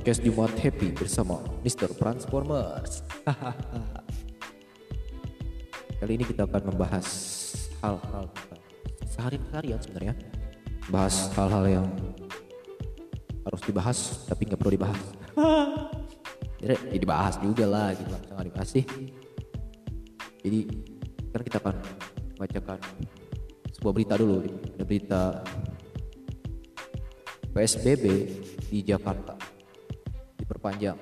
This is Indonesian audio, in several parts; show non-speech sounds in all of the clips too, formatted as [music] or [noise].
Podcast Jumat Happy bersama Mr. Transformers. [laughs] Kali ini kita akan membahas hal-hal sehari-harian sebenarnya. Bahas hal-hal yang harus dibahas tapi nggak perlu dibahas. [laughs] Jadi ya dibahas juga lah gitu lah, jangan dibahas sih. Jadi kan kita akan bacakan sebuah berita dulu, ada berita PSBB di Jakarta diperpanjang.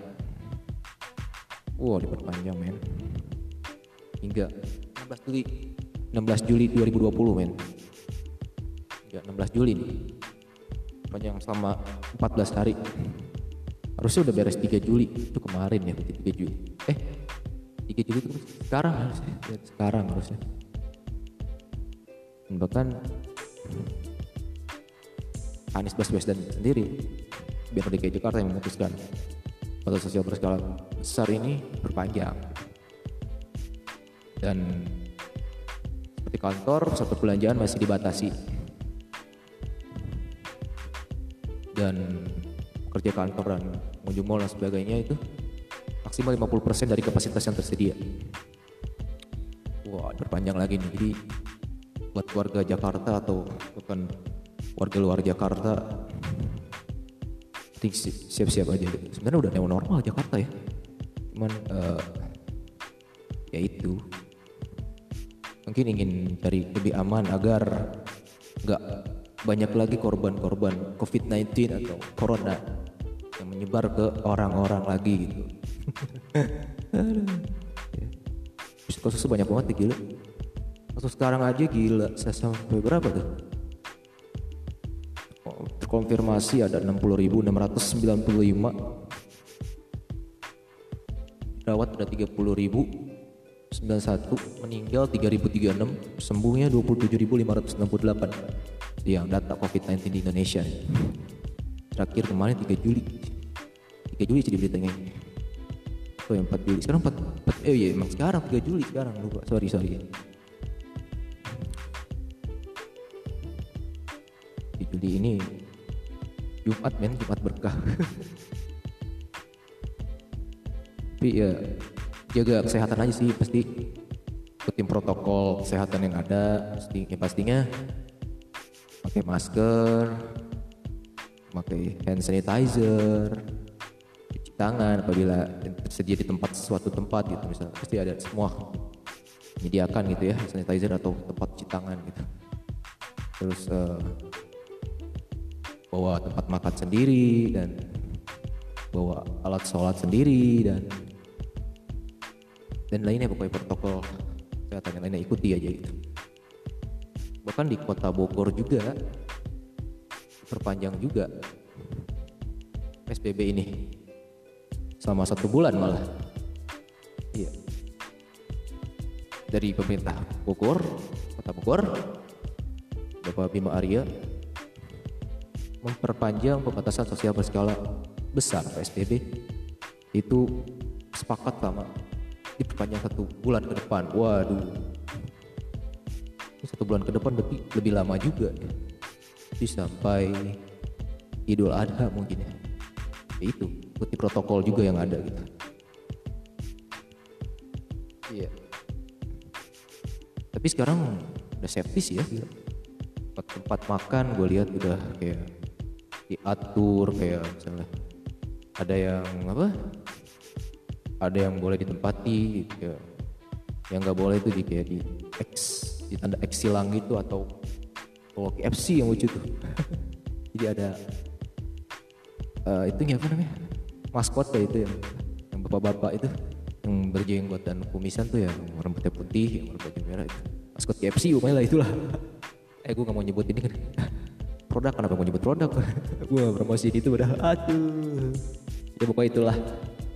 Wow, diperpanjang men. Hingga 16 Juli 16 Juli 2020 men. Hingga 16 Juli nih. Panjang selama 14 hari. Harusnya udah beres 3 Juli. Itu kemarin ya, berarti 3 Juli. Eh, 3 Juli itu sekarang harusnya. Sekarang harusnya. Dan bahkan Anies Baswedan sendiri biar DKI Jakarta yang memutuskan batas sosial berskala besar ini berpanjang. Dan seperti kantor pusat perbelanjaan masih dibatasi. Dan kerja kantor dan pengunjung mall dan sebagainya itu maksimal 50% dari kapasitas yang tersedia. Wah berpanjang lagi nih. Jadi buat warga Jakarta atau bukan warga luar Jakarta siap-siap aja sebenarnya udah new normal Jakarta ya cuman uh, ya itu mungkin ingin cari lebih aman agar nggak banyak lagi korban-korban COVID-19 atau corona yang menyebar ke orang-orang lagi gitu. [laughs] Kasusnya banyak banget gila. Kasus sekarang aja gila, saya sampai berapa tuh? Terkonfirmasi ada 60.695 rawat ada 30.091 meninggal 3.036 sembuhnya 27.568 yang data COVID-19 di Indonesia. Terakhir kemarin 3 Juli. 3 Juli jadi beritanya oh ya 4 Juli. Sekarang 4, 4 eh iya emang sekarang 3 Juli sekarang lupa. Sorry sorry. Juli ini Jumat men Jumat berkah. [laughs] Tapi ya jaga kesehatan aja sih pasti ikutin protokol kesehatan yang ada pasti ya pastinya pakai masker pakai hand sanitizer cuci tangan apabila tersedia di tempat suatu tempat gitu misalnya pasti ada semua menyediakan gitu ya sanitizer atau tempat cuci tangan gitu. Terus uh, bawa tempat makan sendiri dan bawa alat sholat sendiri dan dan lainnya pokoknya protokol kesehatan yang lainnya ikuti aja gitu. Bahkan di kota Bogor juga perpanjang juga PSBB ini. Selama satu bulan malah. Iya. Dari pemerintah Bogor kota Bogor Bapak Bima Arya memperpanjang pembatasan sosial berskala besar PSBB itu sepakat sama diperpanjang satu bulan ke depan. Waduh, ini satu bulan ke depan lebih lebih lama juga, jadi sampai Idul Adha mungkin ya. ya itu ikuti protokol juga yang ada gitu. Iya. Tapi sekarang udah sih ya. Tempat, tempat makan gue lihat udah kayak diatur kayak misalnya ada yang apa? Ada yang boleh ditempati gitu. yang nggak boleh itu di kayak di X di tanda X silang gitu atau kalau KFC yang lucu tuh. [laughs] Jadi ada uh, itu apa namanya? Maskot kayak itu yang yang bapak-bapak itu yang berjenggot dan kumisan tuh yang rambutnya putih yang rambutnya merah itu. Maskot KFC pokoknya lah itulah. [laughs] Eh gue gak mau nyebut ini kan [laughs] produk kenapa mau nyebut produk? [laughs] Gue promosi itu udah. Aduh. Ya pokoknya itulah.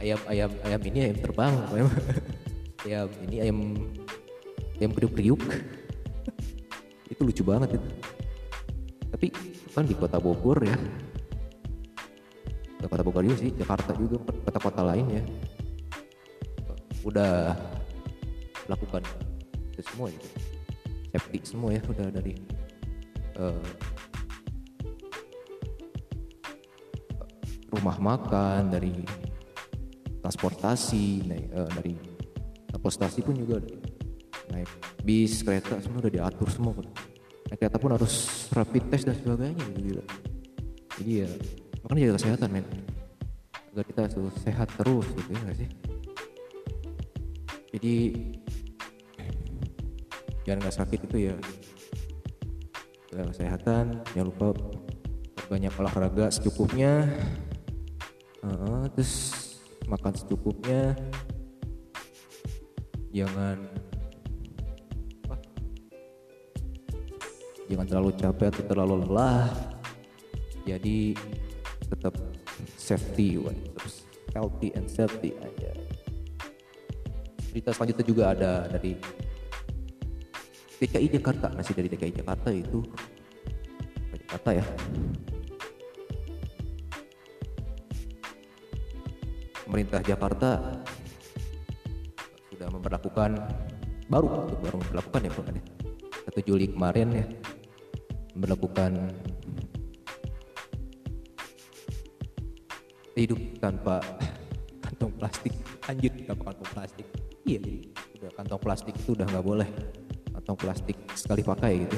Ayam ayam ayam ini ayam terbang ayam, [laughs] ayam ini ayam ayam kriuk kriuk [laughs] itu lucu banget itu. Tapi kan di kota Bogor ya. Di kota Bogor juga sih Jakarta juga kota-kota lain ya. Udah lakukan itu semua gitu. Safety semua ya udah dari uh, rumah makan dari transportasi naik, eh, dari transportasi pun juga naik bis kereta semua udah diatur semua naik kereta pun harus rapid test dan sebagainya gitu gila jadi ya makanya jaga kesehatan men. Agar kita selalu sehat terus gitu ya gak sih? Jadi jangan nggak sakit itu ya jaga kesehatan. Jangan lupa banyak olahraga secukupnya uh, terus makan secukupnya. Jangan apa, jangan terlalu capek atau terlalu lelah. Jadi tetap safety terus healthy and safety aja. Berita selanjutnya juga ada dari DKI Jakarta. Masih dari DKI Jakarta itu. Jakarta ya pemerintah Jakarta sudah memperlakukan baru baru memperlakukan ya bukan ya? 1 Juli kemarin ya memperlakukan hidup tanpa kantong plastik. Anjir tanpa kantong plastik. Iya udah kantong plastik itu udah nggak boleh. Kantong plastik sekali pakai gitu.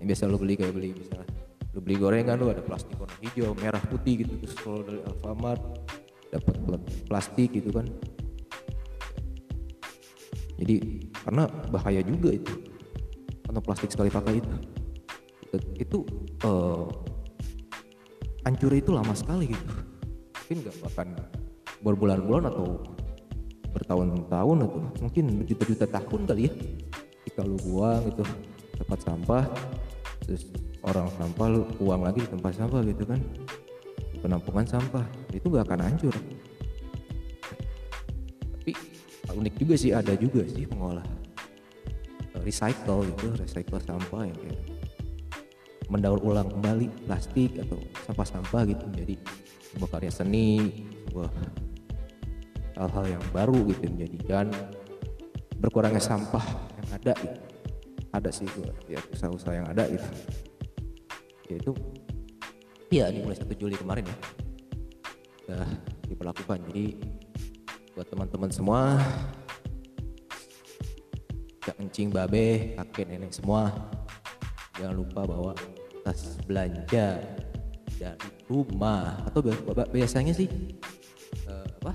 Yang biasa lo beli kayak beli misalnya lo beli gorengan lo ada plastik warna hijau merah putih gitu terus kalau dari Alfamart dapat plastik gitu kan. Jadi karena bahaya juga itu. Kantong plastik sekali pakai itu. Itu uh, hancur itu lama sekali gitu. Mungkin nggak bahkan berbulan-bulan atau bertahun-tahun atau mungkin berjuta-juta tahun kali ya. Jika lu buang itu tempat sampah terus orang sampah lu buang lagi di tempat sampah gitu kan penampungan sampah itu nggak akan hancur tapi unik juga sih ada juga sih pengolah eh, recycle itu recycle sampah yang kayak mendaur ulang kembali plastik atau sampah-sampah gitu menjadi sebuah karya seni sebuah hal-hal yang baru gitu menjadikan berkurangnya sampah yang ada gitu. ada sih itu ya usaha-usaha yang ada gitu yaitu ya ini mulai 1 Juli kemarin ya. Udah diperlakukan. Jadi buat teman-teman semua gak kencing babe kakek nenek semua jangan lupa bawa tas belanja dari rumah. Atau biasanya sih uh, apa?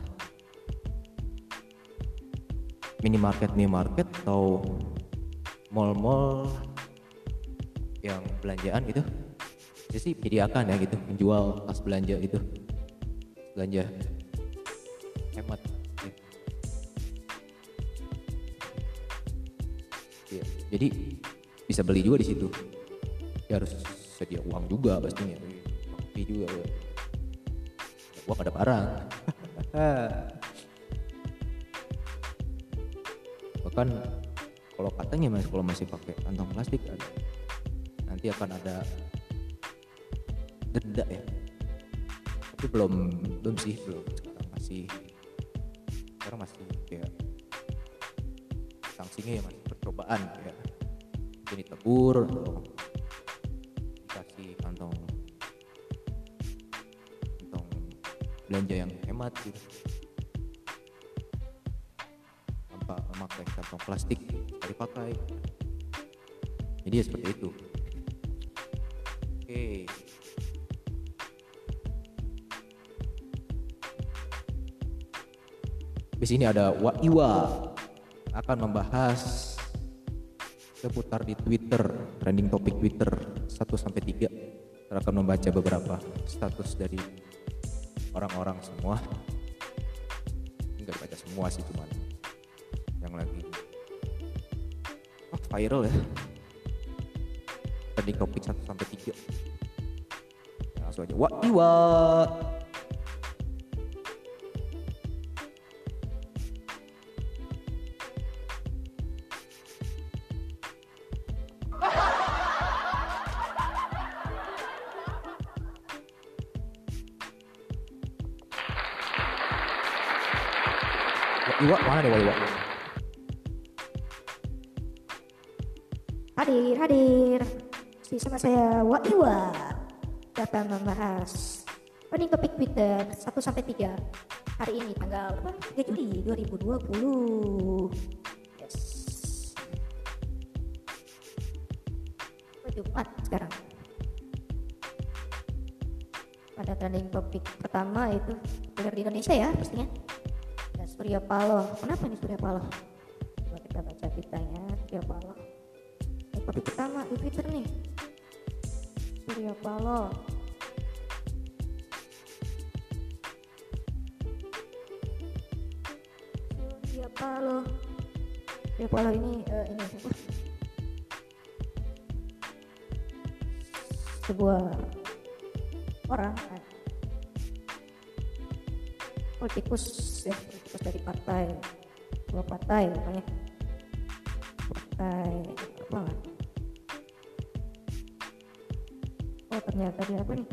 Minimarket minimarket atau mall-mall yang belanjaan gitu jadi sih menyediakan ya gitu menjual tas belanja gitu. Belanja. Hemat. Ya. ya jadi bisa beli juga di situ. Ya harus sedia uang juga pastinya. Kopi juga gue uang ada barang. [laughs] Bahkan kalau katanya mas kalau masih pakai kantong plastik nanti akan ada denda ya. Tapi belum belum sih belum. Sekarang masih sekarang masih kayak sanksinya ya masih percobaan ya jadi tegur atau belanja yang hemat gitu. Tanpa memakai kantong plastik sekali pakai. Jadi ya seperti itu di sini ada Waiwa akan membahas seputar di Twitter, trending topik Twitter 1 sampai 3. akan membaca beberapa status dari orang-orang semua. Nggak dibaca semua sih cuman yang lagi oh, viral ya. Trending topik 1 sampai 3 ya, langsung aja. Iwa Iwa Trending topik Twitter 1 sampai 3 hari ini tanggal apa? 3 Juli 2020. Yes. Jumat sekarang. Pada trending topik pertama itu populer di Indonesia ya pastinya. Ada Surya Paloh. Kenapa nih Surya Paloh? Coba kita baca beritanya Surya Paloh. Topik pertama di Twitter nih. Surya Paloh. Paloh. Surya Paloh ini eh, ini. Sebuah orang eh, politikus ya politikus dari partai dua partai namanya partai apa oh ternyata dia apa nih?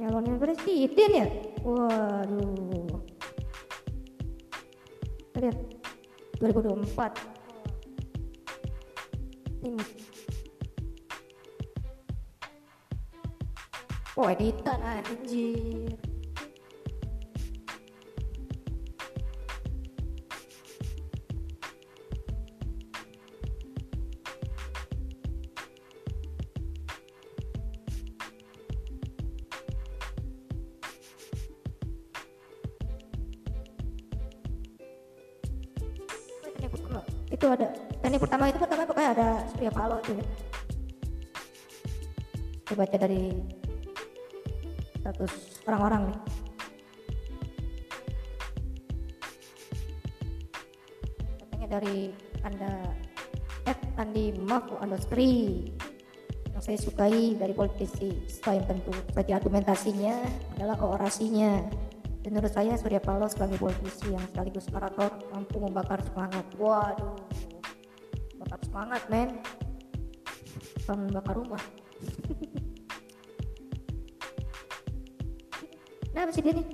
Nyalonin presiden ya? Waduh lihat. 2024 ini. Oh editan anjir Itu ada teknik pertama itu pertama pokoknya ada Surya Paloh itu ya. Saya baca dari status orang-orang nih. Katanya dari anda Ed Andi Mafu Andostri yang saya sukai dari politisi selain tentu saja argumentasinya adalah orasinya menurut saya Surya Paloh sebagai politisi yang sekaligus orator mampu membakar semangat. Waduh. Bakar semangat men. Bukan membakar rumah. [laughs] Nah masih dia nih?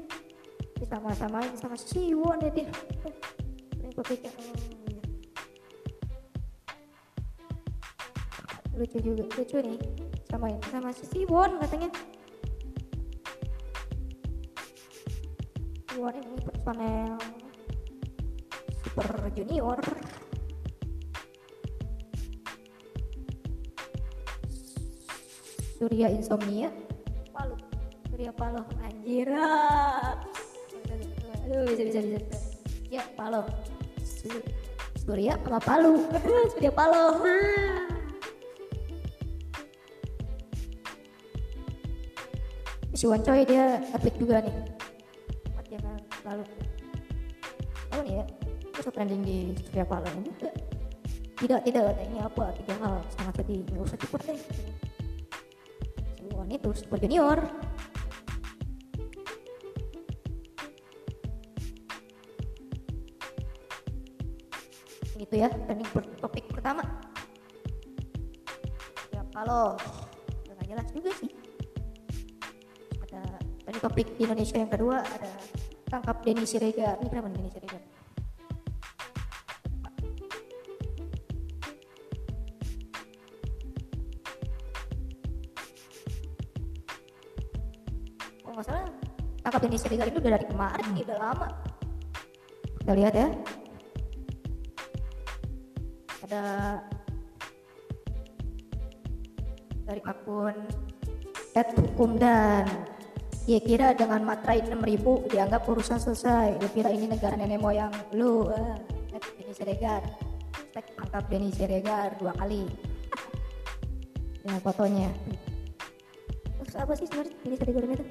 Disama-samain sama si Siwon ya dia ini gue pikir iya. lucu juga lucu nih. Samain sama si Siwon katanya Siwon ini personel super junior. Surya Insomnia. Palu. Surya Paloh anjir. Aduh bisa bisa bisa. Ya Paloh Sur- Surya sama Palu. [laughs] Surya Paloh si Wancoy dia update juga nih trending di Surya Paloh ini. Tidak tidak katanya apa? Tiga hal. Sangat sedih nggak usah cepet deh. Siwon itu super junior. Itu ya trending per- topik pertama. Ya kalau nggak jelas juga sih. Ada trending topik di Indonesia yang kedua ada tangkap Denny Siregar. Ini kenapa Denny Siregar Siregar itu udah dari kemarin. Nih, udah lama. Kita lihat ya. Ada dari akun Ed Hukum dan. Dia kira dengan materai 6000 dianggap urusan selesai. Dia kira ini negara nenek moyang lu. Ah, Ed Denny Siregar. Hashtag tangkap Denny Siregar dua kali. Dengan fotonya. Terus apa sih sebenarnya Denny Siregar itu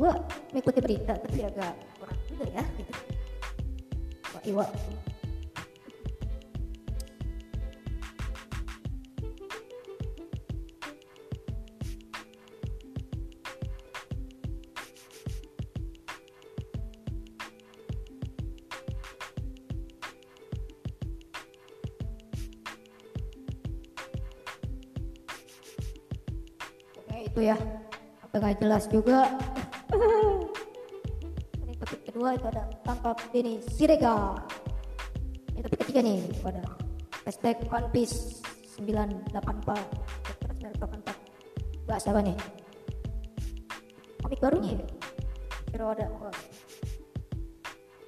gua mengikuti berita tapi agak kurang juga ya gitu. Wah, Iwa itu ya. Apa nggak jelas juga ini topik kedua itu ada tangkap Denny Siregar. Ini topik ketiga nih itu ada hashtag One Piece 984 terus 984 bahas apa nih. Komik barunya ya kira ada wah.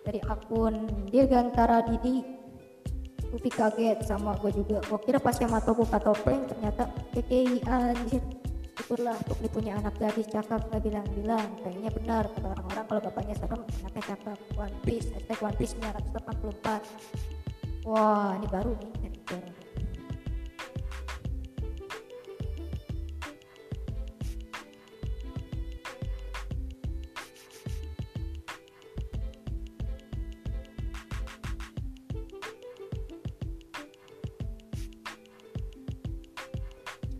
dari akun Dirgantara Didi Upi kaget sama gue juga. Gue kira pas Yamato buka topeng ternyata KKI anjir syukurlah Tukli punya anak gadis cakep gak bilang-bilang. Kayaknya benar kata orang-orang kalau bapaknya serem anaknya cakep. One Piece hashtag One Piece 984 wah ini baru nih dari baru.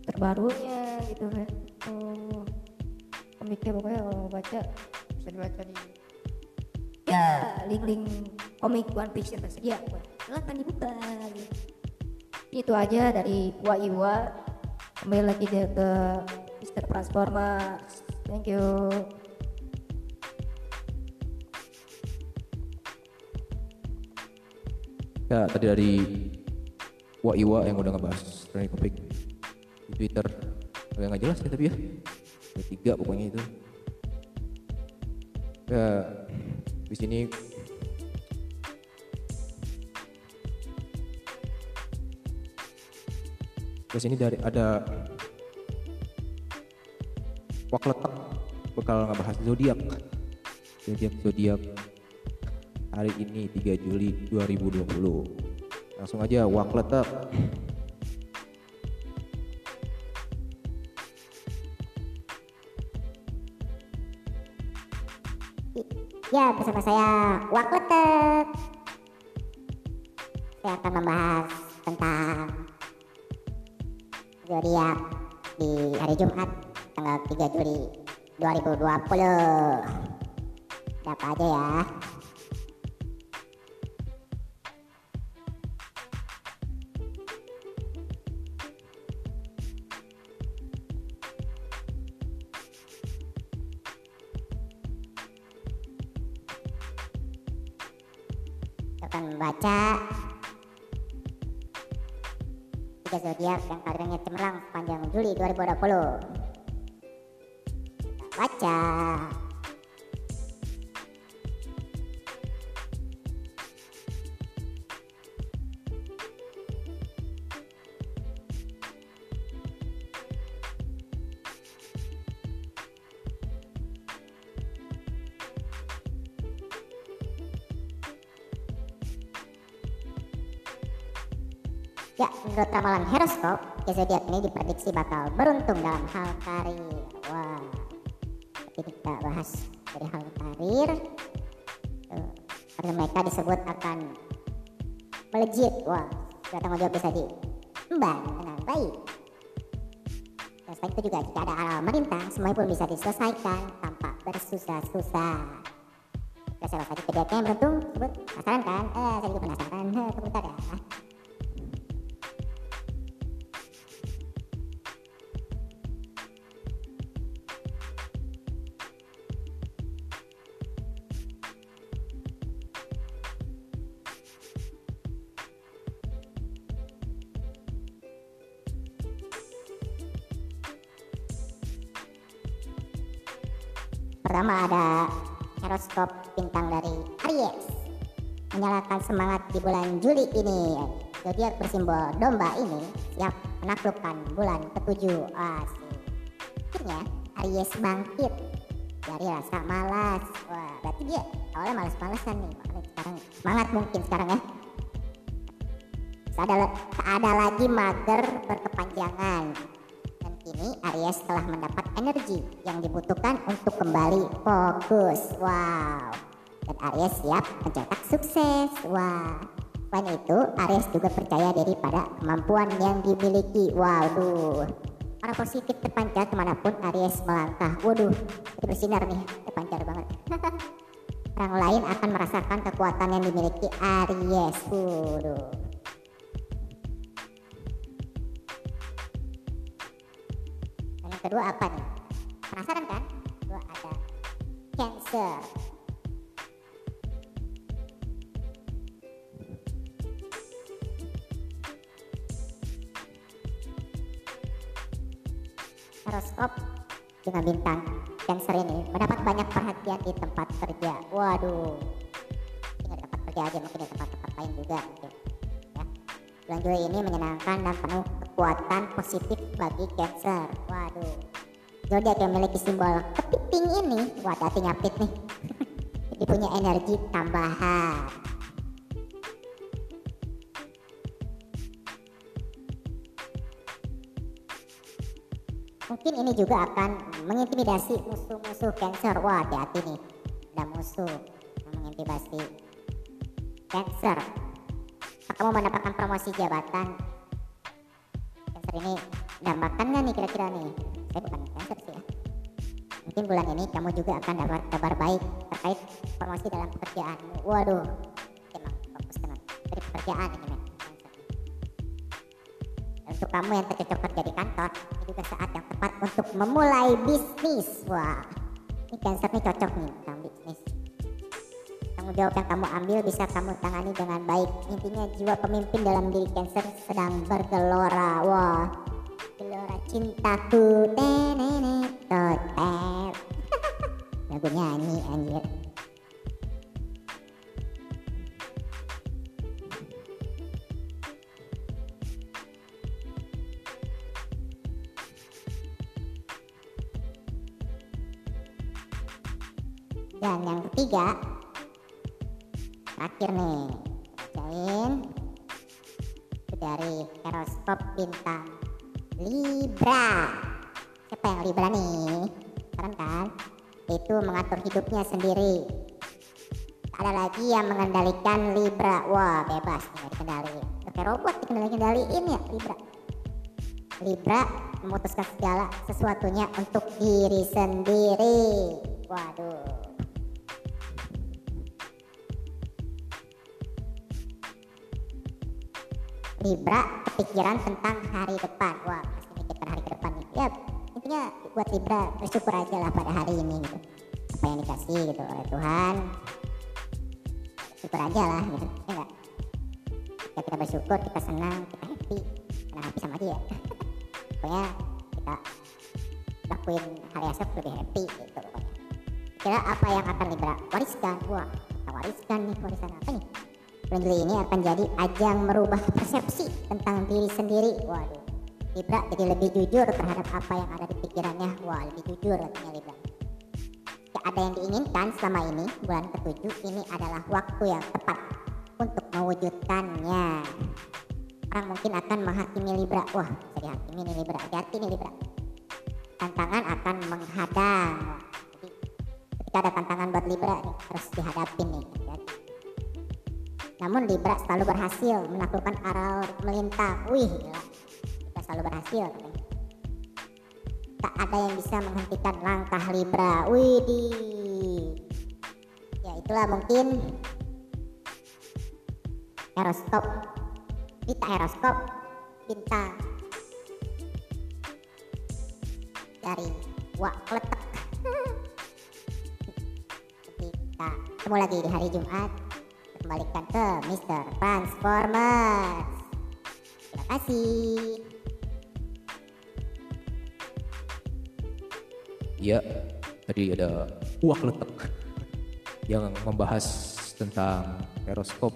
terbarunya gitu kan. Oh komiknya pokoknya kalau mau baca bisa dibaca di ya link-link komik One Piece yang tersedia. Silakan dibuka gitu. itu aja dari Wa Iwa. Kembali lagi dia ke Mister Transformers. Thank you. Ya tadi dari Wa Iwa yang udah ngebahas trending topik di Twitter agak nggak jelas ya tapi ya. Ada tiga pokoknya itu. Ya di sini di sini dari ada Wakletek bakal ngebahas zodiak. Zodiak zodiak. Hari ini 3 Juli 2020 langsung aja Wakletek Ya, bersama saya Wakletek. Saya akan membahas tentang zodiak di hari Jumat tanggal 3 Juli 2020. Ada apa aja ya? Zodiak yang karirnya cemerlang sepanjang Juli 2020. Kita baca. Ya, menurut ramalan horoskop, zodiak ini diprediksi bakal beruntung dalam hal karir. Wah, kita bahas dari hal karir, karir mereka disebut akan melejit. Wah, sudah tanggung jawab bisa diemban dengan baik. Dan selain itu juga jika ada hal merintang, semuanya pun bisa diselesaikan tanpa bersusah-susah. Kita salah satu beruntung, sebut penasaran kan? Eh, saya juga penasaran. [laughs] Bentar ya. Pertama ada horoskop bintang dari Aries. Menyalakan semangat di bulan Juli ini. Zodiak bersimbol domba ini siap menaklukkan bulan ketujuh. Asik. Akhirnya Aries bangkit dari rasa malas. Wah, berarti dia awalnya malas-malasan nih. Makanya sekarang semangat mungkin sekarang ya. Ada, ada lagi mager berkepanjangan. Dan kini Aries telah mendapat energi yang dibutuhkan untuk kembali fokus. Wow. Dan Aries siap mencetak sukses. Wah. Selain itu, Aries juga percaya diri pada kemampuan yang dimiliki. Waduh. Para positif terpancar ke mana pun Aries melangkah. Waduh, itu bersinar nih. Terpancar banget. [laughs] Orang lain akan merasakan kekuatan yang dimiliki Aries. Waduh. Kedua apa nih? Penasaran kan? Kedua ada Cancer. Horoskop dengan bintang Cancer ini mendapat banyak perhatian di tempat kerja. Waduh, di tempat kerja aja mungkin di tempat-tempat lain juga mungkin. Juli ini menyenangkan dan penuh kekuatan positif bagi Cancer. Waduh, zodiak yang memiliki simbol kepiting ini, wah hati nyapit nih. [laughs] Jadi punya energi tambahan. Mungkin ini juga akan mengintimidasi musuh-musuh Cancer. Wah, hati-hati nih. Ada musuh yang mengintimidasi Cancer. Kamu mendapatkan promosi jabatan. Cancer ini mendapatkan nggak nih kira-kira nih? Saya bukan Cancer sih ya. Mungkin bulan ini kamu juga akan dapat kabar baik terkait promosi dalam pekerjaanmu. Waduh, emang fokus dengan pekerjaan ini men. Untuk kamu yang tercocok kerja di kantor, ini juga saat yang tepat untuk memulai bisnis. Wah, ini cancer nih cocok nih. Tanggung jawab yang kamu ambil bisa kamu tangani dengan baik. Intinya jiwa pemimpin dalam diri cancer sedang bergelora. Wah, gelora cintaku. Tenene, totet. Lagu nyanyi anjir. Dan yang ketiga, terakhir nih, bacain itu dari horoskop bintang Libra. Siapa yang Libra nih? Keren kan? Itu mengatur hidupnya sendiri. Tak ada lagi yang mengendalikan Libra. Wah, bebas nih dikendaliin. Udah Kayak robot dikendali-kendaliin ya Libra. Libra memutuskan segala sesuatunya untuk diri sendiri. Waduh. Libra kepikiran tentang hari depan. Wah, pasti mikirkan hari ke depan nih. Ya, intinya buat Libra bersyukur aja lah pada hari ini gitu. Apa yang dikasih gitu oleh Tuhan. Syukur aja lah gitu. Ya enggak? Ketika kita bersyukur, kita senang, kita happy. Karena happy sama dia. [laughs] Pokoknya kita lakuin hal esok lebih happy gitu pokoknya. Kira apa yang akan Libra wariskan? Wah, kita wariskan nih, warisan apa nih? Juli ini akan jadi ajang merubah persepsi tentang diri sendiri. Waduh, Libra jadi lebih jujur terhadap apa yang ada di pikirannya. Wah, lebih jujur katanya Libra. Ada yang diinginkan selama ini, bulan ketujuh ini adalah waktu yang tepat untuk mewujudkannya. Orang mungkin akan menghakimi Libra. Wah, bisa dihakimi nih Libra. Hati-hati nih Libra. Tantangan akan menghadang. Jadi ketika ada tantangan buat Libra nih, harus dihadapin nih. Namun Libra selalu berhasil menaklukkan aral melintang. Wih, gila. Libra selalu berhasil. katanya. Tak ada yang bisa menghentikan langkah Libra. Wih, di. Ya itulah mungkin horoskop. Kita horoskop bintang dari Wak Kletek. [laughs] Kita ketemu lagi di hari Jumat kembalikan ke Mr. Transformers. Terima kasih. Iya, tadi ada uak letek yang membahas tentang horoskop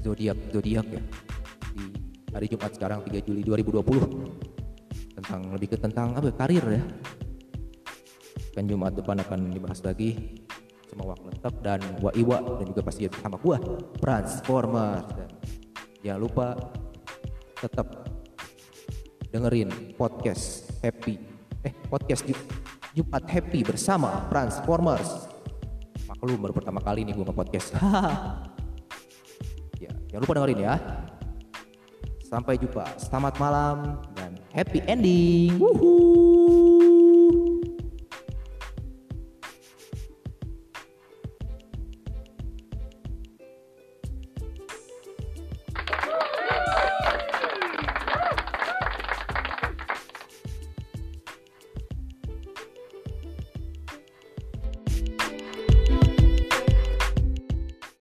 zodiak zodiak ya di hari Jumat sekarang 3 Juli 2020 tentang lebih ke tentang apa ya, karir ya. Kan Jumat depan akan dibahas lagi sama Wak Letek dan Wa Iwa dan juga pasti sama gua Transformers dan jangan lupa tetap dengerin podcast Happy eh podcast Ju- Jumat Happy bersama Transformers. Maklum baru pertama kali nih gua nge-podcast. [laughs] Ya jangan lupa dengerin ya. Sampai jumpa. Selamat malam dan happy ending. Wuhuu.